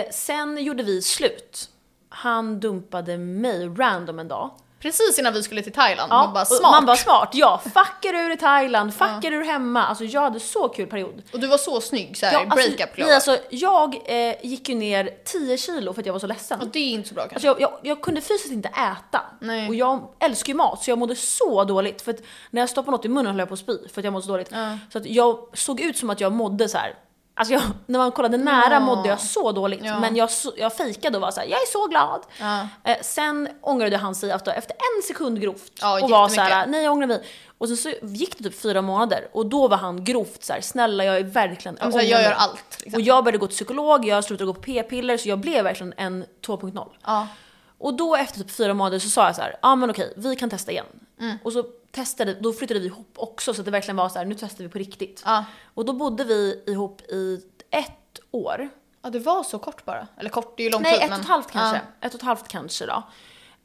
Eh, sen gjorde vi slut. Han dumpade mig random en dag. Precis innan vi skulle till Thailand. Ja, man bara smart. Man bara smart, ja. Fuckar ur i Thailand, fuckar ur hemma. Alltså jag hade så kul period. Och du var så snygg såhär, Ja, alltså, breakup nej, alltså, jag eh, gick ju ner 10 kilo för att jag var så ledsen. Och det är inte så bra kanske. Alltså jag, jag, jag kunde fysiskt inte äta. Nej. Och jag älskar ju mat så jag mådde så dåligt. För att när jag stoppade något i munnen höll jag på att spy för att jag mådde så dåligt. Ja. Så att jag såg ut som att jag mådde så här. Alltså jag, när man kollade nära Ja. mådde jag så dåligt. Ja. Men jag, jag fejkade och var så här: jag är så glad. Ja. Eh, sen ångrade han sig efter, efter en sekund grovt. Ja, och var så här, jättemycket. nej jag ångrar mig. Och sen så gick det typ fyra månader och då var han grovt så här: snälla jag är verkligen, Ja, men så här, jag gör mig." allt. Liksom. Och jag började gå till psykolog, jag slutade gå på p-piller så jag blev verkligen en 2.0. Ja. Och då efter typ fyra månader så sa jag så ja ah, men okej, vi kan testa igen. Mm. Och så testade, då flyttade vi ihop också så att det verkligen var så här, nu testar vi på riktigt. Ja. Och då bodde vi ihop i ett år. ja, det var så kort bara. Eller kort, det är ju lång Nej, tid. ett men- och ett halvt kanske. Ja. Ett och ett halvt kanske då.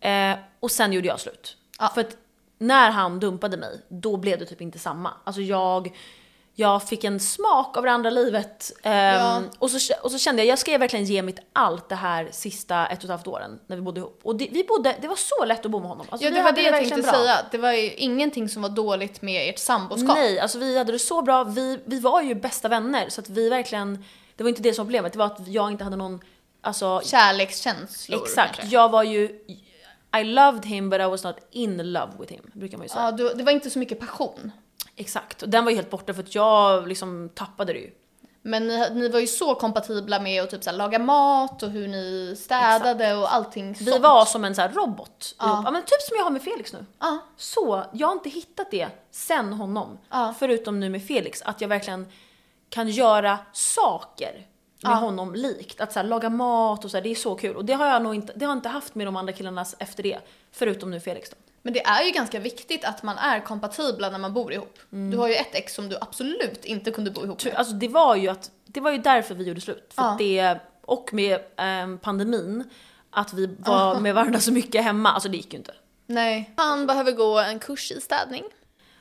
Eh, och sen gjorde jag slut. Ja. För att när han dumpade mig, då blev det typ inte samma. Alltså jag, jag fick en smak av det andra livet. ehm, Ja. och, så, och så kände jag, jag ska verkligen ge mitt allt det här sista ett och ett halvt åren när vi bodde ihop. Och det, vi bodde, det var så lätt att bo med honom. Alltså Ja, det var det jag tänkte bra. säga. Det var ju ingenting som var dåligt med ert samboskap. Nej, alltså vi hade det så bra. Vi, vi var ju bästa vänner så att vi verkligen, det var inte det som var problemet. Det var att jag inte hade någon, alltså Kärlekskänslor Exakt, kanske. jag var ju I loved him but I was not in love with him, brukar man ju säga. Ja, du, det var inte så mycket passion. Exakt, och den var ju helt borta för att jag liksom tappade det ju. Men ni, ni var ju så kompatibla med att typ så här, laga mat och hur ni städade och allting Vi sånt. var som en så här robot. Ja. Ja, men typ som jag har med Felix nu. Ja. Så, jag har inte hittat det sen honom. Ja. Förutom nu med Felix, att jag verkligen kan göra saker med Ja. honom likt. Att så här, laga mat och så här, det är så kul. Och det har jag nog inte, det har jag inte haft med de andra killarna efter det. Förutom nu Felix då. Men det är ju ganska viktigt att man är kompatibla när man bor ihop. Mm. Du har ju ett ex som du absolut inte kunde bo ihop med. Alltså det var ju att, det var ju därför vi gjorde slut. För Ja. det, och med ehm, pandemin, att vi var med varandra så mycket hemma, alltså det gick ju inte. Nej. Han behöver gå en kurs i städning.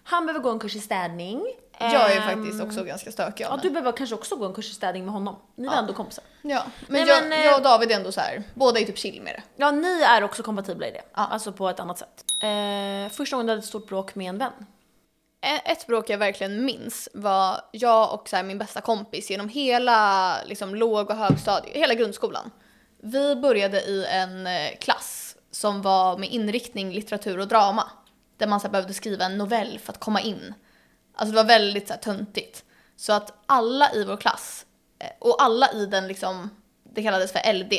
Han behöver gå en kurs i städning. Jag är Ehm, faktiskt också ganska stökig Ja, av du mig. behöver kanske också gå en kurs i städning med honom. Ni var ändå kompisar. Ja, men, Nej, jag, men, eh, jag och David är ändå så här. båda är typ chill med det. Ja, ni är också kompatibla i det. Ja. Alltså på ett annat sätt. Eh, första gången du hade ett stort bråk med en vän. E- Ett bråk jag verkligen minns var jag och så här, min bästa kompis genom hela liksom, låg och högstadiet, hela grundskolan. Vi började i en eh, klass som var med inriktning litteratur och drama. Där man så här, behövde skriva en novell för att komma in. Alltså det var väldigt så här, töntigt. Så att alla i vår klass, eh, och alla i den liksom, det kallades för LD.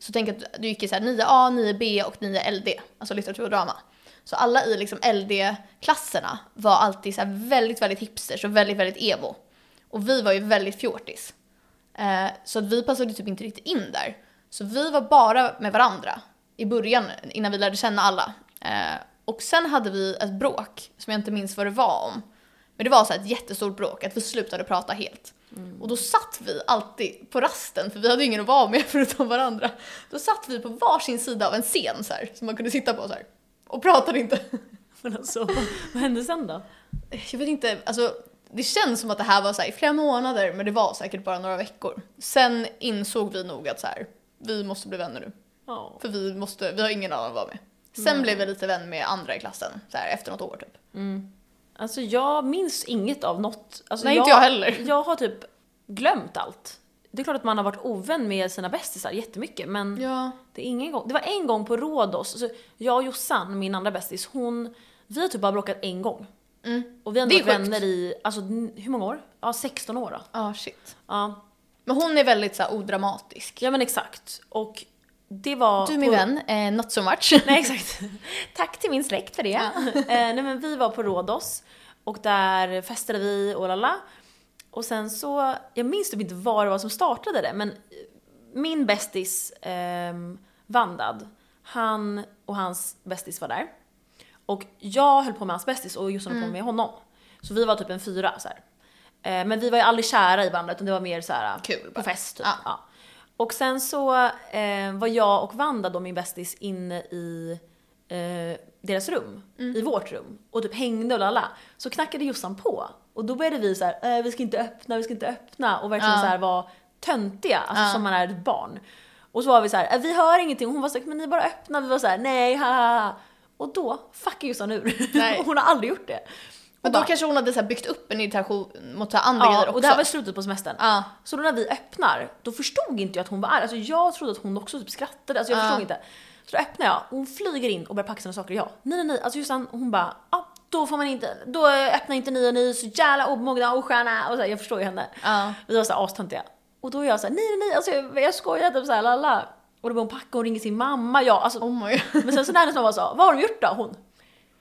Så tänk att du gick i så här 9A, 9B och 9LD, alltså litteratur och drama. Så alla i liksom LD-klasserna var alltid så här väldigt, väldigt hipsters och väldigt, väldigt evo. Och vi var ju väldigt fjortis. Eh, så att vi passade typ inte riktigt in där. Så vi var bara med varandra i början, innan vi lärde känna alla. Eh, och sen hade vi ett bråk, som jag inte minns vad det var om. Men det var så här ett jättestort bråk, att vi slutade prata helt. Och då satt vi alltid på rasten, för vi hade ingen att vara med förutom varandra. Då satt vi på varsin sida av en scen så här, som man kunde sitta på så här. Och pratade inte. Men alltså, vad, hände sen då? Jag vet inte, alltså det känns som att det här var så här i flera månader, men det var säkert bara några veckor. Sen insåg vi nog att så här, vi måste bli vänner nu. Ja. För vi, måste, vi har ingen annan att vara med. Sen blev vi lite vän med andra i klassen, så här, efter något år typ. Alltså jag minns inget av något. Alltså, Nej, inte jag heller. Jag har typ glömt allt. Det är klart att man har varit ovän med sina bästisar jättemycket men Ja. det, är ingen gång, det var en gång på Rhodos, alltså, jag och Jossan, min andra bästis, hon, vi har typ bara bråkat en gång. Mm. Och vi har ändå varit vänner i, alltså hur många år? Ja 16 år då. Ja, shit. Ja, Men hon är väldigt så här, odramatisk. ja men exakt. Och det var... Du min på- vän, eh, not so much. Nej exakt. Tack till min släkt för det. eh, nej men vi var på Rhodos och där festade vi och lalla. Och sen så, jag minns typ inte vad det var som startade det men min bästis eh, Vandad, han och hans bästis var där. Och jag höll på med hans bästis och Jossan höll på med honom. Så vi var typ en fyra så här. Eh, men vi var ju aldrig kära i varandra utan det var mer så här Kul på bara. fest typ. Ja. Ja. Och sen så eh, var jag och Vanda då min bästis inne i eh, deras rum, i vårt rum och typ hängde och lalla. Så knackade Jossan på och då började vi så här, eh, vi ska inte öppna, vi ska inte öppna och verkligen Ja. så här var töntiga, alltså Ja. som man är ett barn. Och så var vi så här, eh, vi hör ingenting och hon var så här, men ni bara öppnar, vi var så här, nej, ha, ha, ha. Och då fuckade Jossan ur. Nej. hon har aldrig gjort det. Men Och då bara- kanske hon hade så här, byggt upp en irritation mot så här, andra grejer Ja, också. och det här var slutet på semestern. Ja. Så då när vi öppnar, då förstod inte jag att hon var arg. Alltså jag trodde att hon också typ skrattade, alltså jag Ja. förstod inte. Så då öppnar jag, och hon flyger in och börjar packa sina saker jag, nej nej nej, alltså just han, hon bara, ja då får man inte, då öppnar inte ni och ni är så jävla omogna och osköna och så här, jag förstår ju henne. Ja. Vi var såhär astöntiga. Och då är jag såhär, nej nej nej, alltså jag, jag skojar typ såhär lalla. Och då börjar hon packa och ringer sin mamma, ja alltså. Oh my Men sen så när hennes mamma sa, vad har de gjort då? Hon,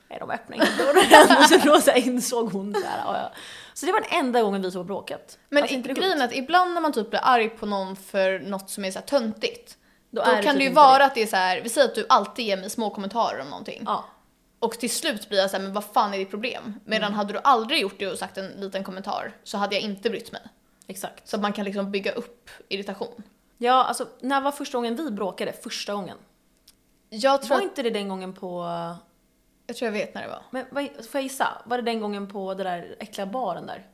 nej de öppnar inte dörren. och så då så insåg hon så här, ja, ja. Så det var den enda gången vi såg bråket. Men Alltså, inte det grejen är att ibland när man typ blir arg på någon för något som är så här töntigt. Då, Då det kan typ det ju vara att det är så här, vi säger att du alltid ger mig små kommentarer om någonting. Ja. Och till slut blir jag så här, men vad fan är ditt problem? Medan hade du aldrig gjort det och sagt en liten kommentar så hade jag inte brytt mig. Exakt. Så att man kan liksom bygga upp irritation. Ja, alltså när var första gången vi bråkade? Första gången. Jag tror, Var att, inte det den gången på... jag tror jag vet när det var. Men vad, får jag gissa? Var det den gången på den där äckliga baren där?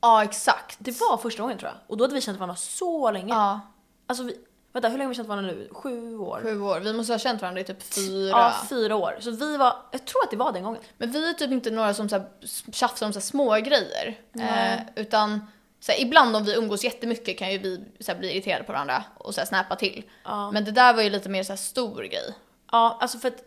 Ja exakt. Det var första gången tror jag. Och då hade vi känt varandra så länge. Ja, Alltså vi, vänta, hur länge har vi känt varandra nu? Sju år? sju år. Vi måste ha känt varandra i typ fyra. Ja, fyra år. Så vi var, jag tror att det var den gången. Men vi är typ inte några som så här tjafsar om så här små grejer. Eh, utan så här, ibland om vi umgås jättemycket kan ju vi så här, bli irriterade på varandra och så här, snappa till. Ja. Men det där var ju lite mer så här stor grej. Ja, alltså för att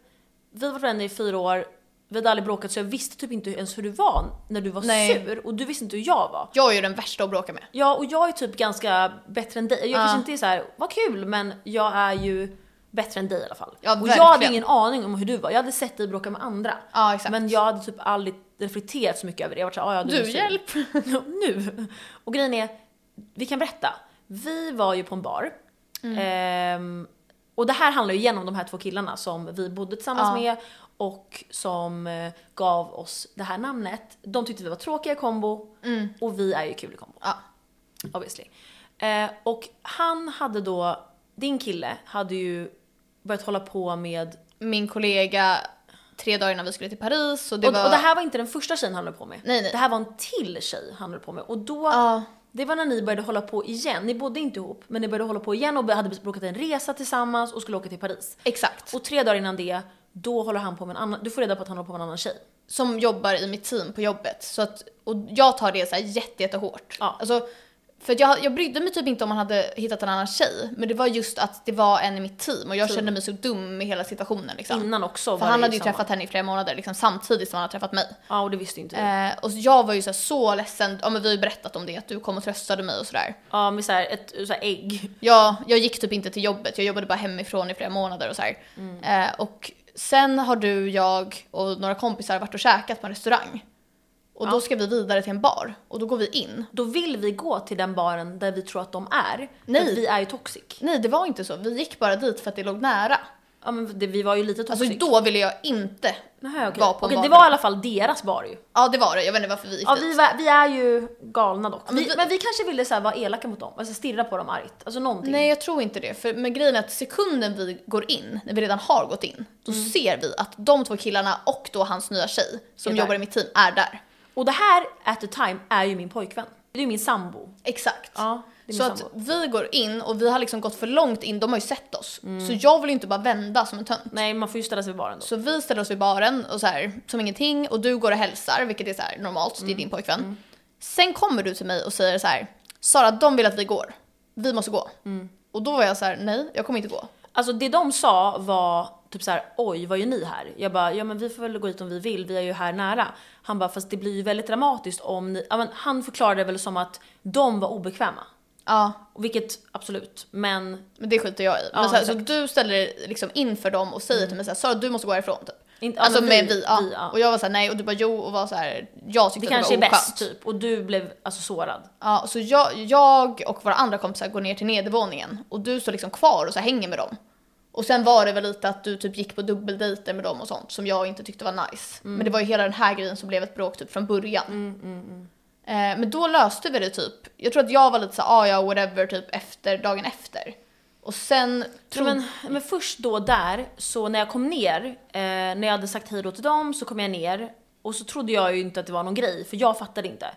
vi var vänner i fyra år vi hade aldrig bråkat så jag visste typ inte ens hur du var när du var Nej. sur och du visste inte hur jag var. Jag är ju den värsta att bråka med. Ja och jag är typ ganska bättre än dig. Jag Ja. kanske inte är så här, vad kul men jag är ju bättre än dig i alla fall. Ja, och jag hade ingen aning om hur du var. Jag hade sett dig bråka med andra. Ja, exakt. Men jag hade typ aldrig reflekterat så mycket över det. Jag var såhär, "Ah, ja, du, Du, sur." hjälp! nu. Och grejen är, vi kan berätta. Vi var ju på en bar. Mm. Ehm, och det här handlar ju igen om de här två killarna som vi bodde tillsammans Ja. med och som eh, gav oss det här namnet. De tyckte vi var tråkiga i kombo och vi är ju kul i kombo. Ja. Obviously. Eh, och han hade då, din kille hade ju börjat hålla på med Min kollega, tre dagar innan vi skulle till Paris och det och, var... och det här var inte den första tjejen han höll på med. Nej, nej. Det här var en till tjej han höll på med. Och då, Ja. Det var när ni började hålla på igen. Ni bodde inte ihop, men ni började hålla på igen och hade bokat en resa tillsammans och skulle åka till Paris. Exakt. Och tre dagar innan det, då håller han på med en annan, du får reda på att han håller på med en annan tjej. som jobbar i mitt team på jobbet. Så att, och jag tar det så här jätte, jättehårt. Ja. Alltså, för jag, jag brydde mig typ inte om han hade hittat en annan tjej, men det var just att det var en i mitt team och jag Team. kände mig så dum med hela situationen liksom. Innan också För var han det hade ju samma. träffat henne i flera månader liksom, samtidigt som han hade träffat mig. Ja, och det visste inte du. Eh, och jag var ju så, här, så ledsen, ja men vi har ju berättat om det, att du kom och tröstade mig och sådär. Ja, med såhär ett så här ägg. Jag, jag gick typ inte till jobbet, jag jobbade bara hemifrån i flera månader och så här. Mm. Eh, och sen har du, jag och några kompisar varit och käkat på en restaurang. Och Ja. då ska vi vidare till en bar och då går vi in. Då vill vi gå till den baren där vi tror att de är. Nej. För att vi är ju toxic. Nej, det var inte så. Vi gick bara dit för att det låg nära. Ja men det, vi var ju lite toxic. Alltså då ville jag inte. Nähä, okej. var på en Okej, bar det var i alla fall deras bar ju. Ja, det var det. Jag vet inte varför vi gick Ja, dit. vi, var, vi är ju galna dock. Ja, men vi, men vi kanske ville så här vara elaka mot dem, alltså stirra på dem argt. Alltså någonting. Nej, jag tror inte det. För men grejen är att sekunden vi går in, när vi redan har gått in, då Mm. ser vi att de två killarna och då hans nya tjej som jobbar i mitt team är där. Och det här, at the time, är ju min pojkvän. Det är ju min sambo. Exakt. Ja, Så min att sambo. vi går in och vi har liksom gått för långt in, de har ju sett oss. Mm. Så jag vill ju inte bara vända som en tönt. Nej, man får ju ställa sig vid baren då. Så vi ställer oss vid baren och så här, som ingenting och du går och hälsar, vilket är så här normalt, Mm. det är din pojkvän. Sen kommer du till mig och säger så här, Sara de vill att vi går. Vi måste gå. Mm. Och då var jag så här, nej jag kommer inte gå. Alltså det de sa var typ så här: oj vad gör ni här? Jag bara, ja men vi får väl gå hit om vi vill, vi är ju här nära. Han bara, fast det blir ju väldigt dramatiskt om ni, ja men han förklarade det väl som att de var obekväma. Ja, Vilket absolut, men men det skiter jag i. Ja, Men så, här, så du ställer dig liksom inför dem och säger till mig så här, Sara du måste gå härifrån typ. Inte, Alltså med vi, ja. vi, ja. Och jag var såhär nej och du bara jo och var så här, jag tyckte Det att kanske det är var bäst typ och du blev alltså sårad. Ja, så jag, jag och våra andra kompisar går ner till nedervåningen och du står liksom kvar och så hänger med dem. Och sen var det väl lite att du typ gick på dubbeldejter med dem och sånt som jag inte tyckte var nice. Mm. Men det var ju hela den här grejen som blev ett bråk typ från början. Eh, men då löste vi det typ. Jag tror att jag var lite så ah, ja whatever typ efter dagen efter. Och sen Ja, tror men, men först då där, så när jag kom ner, eh, när jag hade sagt hej då till dem så kom jag ner och så trodde jag ju inte att det var någon grej för jag fattade inte.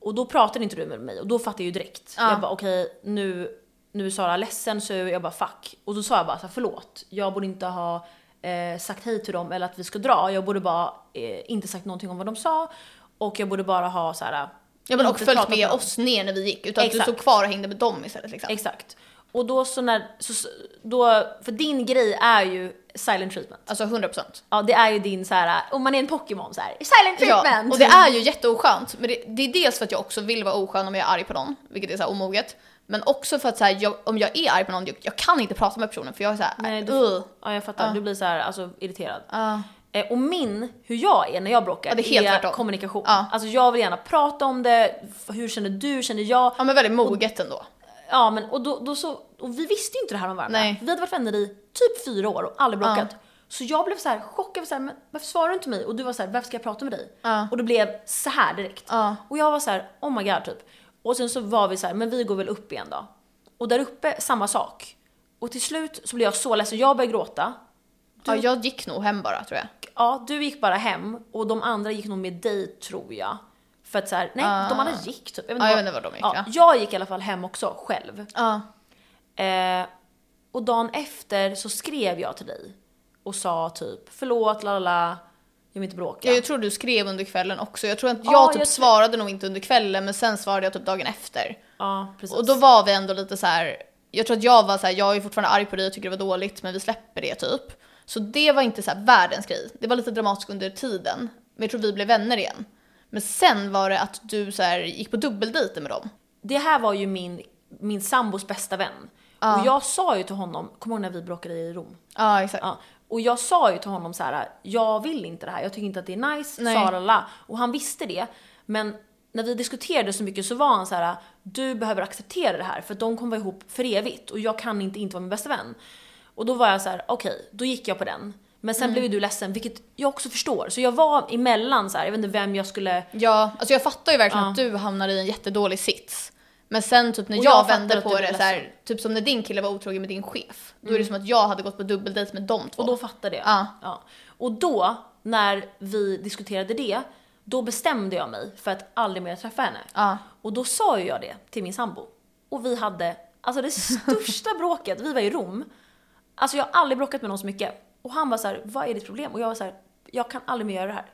Och då pratade inte du med mig och då fattade jag ju direkt. Ja. Jag bara okej nu, nu är Sara ledsen så jag bara fuck. Och då sa jag bara så här, förlåt, jag borde inte ha eh, sagt hej till dem eller att vi ska dra. Jag borde bara eh, inte sagt någonting om vad de sa och jag borde bara ha så här. Ja men och följt med dem. oss ner när vi gick. Utan att du Exakt. stod kvar och hängde med dem istället liksom. Exakt. Och då så när, så, då, för din grej är ju silent treatment. Alltså 100%. Ja det är ju din så här, om man är en Pokémon så här, silent Ja, treatment! och det är ju jätteoskönt. Men det, det är dels för att jag också vill vara oskön om jag är arg på någon, vilket är så här omoget. Men också för att så här, jag, om jag är arg på någon, jag, jag kan inte prata med personen för jag är såhär, Nej, du- uh. Ja jag fattar, du blir så här, alltså irriterad. Ja. Eh, och min, hur jag är när jag bråkar, Ja, det är helt tvärtom. kommunikation. Ja. Alltså jag vill gärna prata om det, hur känner du, känner jag? ja men väldigt moget ändå. Ja men och då, då så, och vi visste ju inte det här om varandra. Nej. Vi hade varit vänner i typ fyra år och aldrig bråkat. Så jag blev så här chockad, så här, men varför svarar du inte mig? Och du var så här, varför ska jag prata med dig? Ja. Och det blev så här direkt. Ja. Och jag var så här, oh my god typ. Och sen så var vi så här, men vi går väl upp igen då. Och där uppe, samma sak. Och till slut så blev jag så ledsen, jag började gråta. Ja, jag gick nog hem bara tror jag. Ja, du gick bara hem och de andra gick nog med dig tror jag. För att så här, nej, de andra gick typ. Jag Ja, jag vet inte var de gick, ja, ja. Jag gick i alla fall hem också själv. Ja. Eh, och dagen efter så skrev jag till dig och sa typ förlåt, la la la, jag vill inte bråka. Jag, jag tror du skrev under kvällen också. Jag tror att Ja, jag typ jag tror- svarade nog inte under kvällen men sen svarade jag typ dagen efter. Ja, precis. Och då var vi ändå lite så här. jag tror att jag var så här, jag är fortfarande arg på dig och tycker det var dåligt men vi släpper det typ. Så det var inte så här världens grej. Det var lite dramatiskt under tiden. Men jag tror vi blev vänner igen. Men sen var det att du så här gick på dubbeldejter med dem. Det här var ju min, min sambos bästa vän. Och jag sa ju till honom, kommer du ihåg när vi bråkade i Rom? Ja, exakt. Ja. Och jag sa ju till honom så här: jag vill inte det här, jag tycker inte att det är nice, sarala. Och han visste det. Men när vi diskuterade så mycket så var han så här: du behöver acceptera det här för de kommer vara ihop för evigt och jag kan inte inte vara min bästa vän. Och då var jag så här: okej, då gick jag på den. Men sen blev ju du ledsen, vilket jag också förstår. Så jag var emellan så här, jag vet inte vem jag skulle... Ja, alltså jag fattar ju verkligen Ja. att du hamnade i en jättedålig sits. Men sen typ när jag, jag vände på det så här, typ som när din kille var otrogen med din chef. Då är det som att jag hade gått på dubbeldejt med de två. Och då fattade jag. Ja. Ja. Och då, när vi diskuterade det, då bestämde jag mig för att aldrig mer träffa henne. Ja. Och då sa ju jag det till min sambo. Och vi hade, alltså det största bråket, vi var i Rom. Alltså jag har aldrig bråkat med någon så mycket. Och han var så här, vad är ditt problem? Och jag var så här, jag kan aldrig mer göra det här.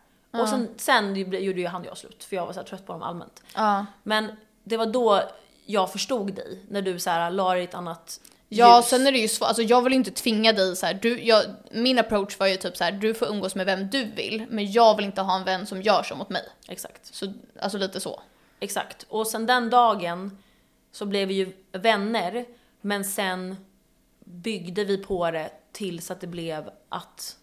Och sen, sen gjorde ju han och jag slut, för jag var så här trött på dem allmänt. Ja. Men det var då jag förstod dig, när du så här la dig ett annat Ja, ljus. sen är det ju svårt. Alltså jag vill inte tvinga dig så här. Du, jag, min approach var ju typ så här, du får umgås med vem du vill, men jag vill inte ha en vän som gör så mot mig. Exakt. Så, alltså lite så. Exakt. Och sen den dagen så blev vi ju vänner, men sen byggde vi på det tills att det blev att...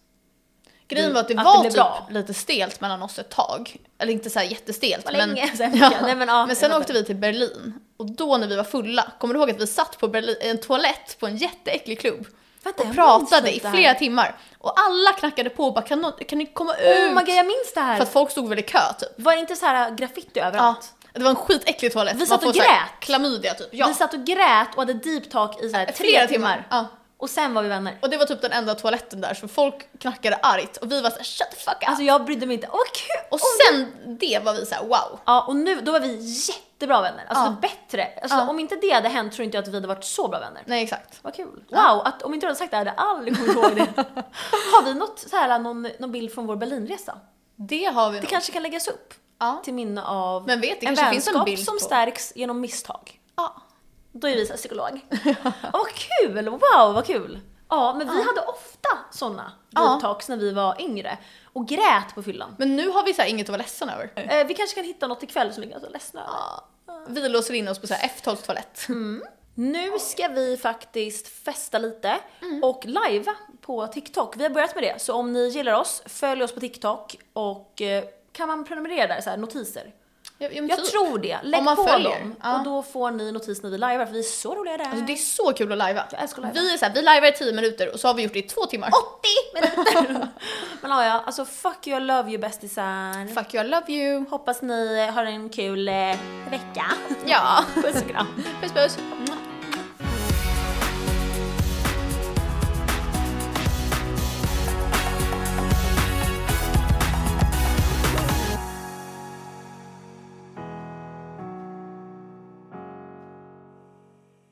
Grejen var att det att var det typ bra. lite stelt mellan oss ett tag. Eller inte så här jättestelt. Men, länge sen. Ja. Nej, men, ja, men sen åkte vi till Berlin. Och då när vi var fulla, kommer du ihåg att vi satt på Berlin, en toalett på en jätteäcklig klubb? Vänta, och pratade i flera timmar. Och alla knackade på och bara kan, någon, kan ni komma ut? Oh my god, jag minns det här! För att folk stod väl i kö typ. Var det inte så här graffiti Ja. överallt? Det var en skitäcklig toalett. Vi satt och grät. Klamydia typ. Ja. Vi satt och grät och hade deep talk i så här tre Flera timmar. timmar. Ja. Och sen var vi vänner. Och det var typ den enda toaletten där så folk knackade argt och vi var såhär shut the fuck up. Alltså jag brydde mig inte. Åh vad kul! och sen det var vi såhär wow. Ja, och nu, då var vi jättebra vänner. Alltså Ja. bättre. Alltså, Ja. Om inte det hade hänt tror inte jag att vi hade varit så bra vänner. Nej exakt. Vad kul. Wow, att, om inte du hade sagt det hade jag aldrig kommit ihåg det. Har vi något, så här, någon, någon bild från vår Berlinresa? Det har vi Det nog. kanske kan läggas upp Ja. till minne av Men vet, det en kanske finns en vänskap bild som på- stärks genom misstag. Ja. Då är vi så psykolog. Åh, vad kul! Wow, vad kul! Ja, men vi hade ofta såna Ja. talks när vi var yngre och grät på fyllan. Men nu har vi så här inget att vara ledsen över. Eh, vi kanske kan hitta något ikväll som vi kan vara ledsna över. Vi låser in oss på så här F12 toalett. Nu ska vi faktiskt festa lite och livea på TikTok. Vi har börjat med det, så om ni gillar oss, följ oss på TikTok och eh, kan man prenumerera där, så här, notiser? Jag, jag, typ. tror det. Lägg Om man på följer, dem ja. och då får ni notis när vi livear för vi är så roliga där. Alltså det är så kul att livea. Jag älskar att livea. Vi är så här, vi livear i 10 minuter och så har vi gjort det i två timmar. 80 minuter! Men ja, ja, alltså fuck you, I love you bästisar. Fuck you, I love you. Hoppas ni har en kul eh, vecka. Ja. Puss och kram. Puss puss.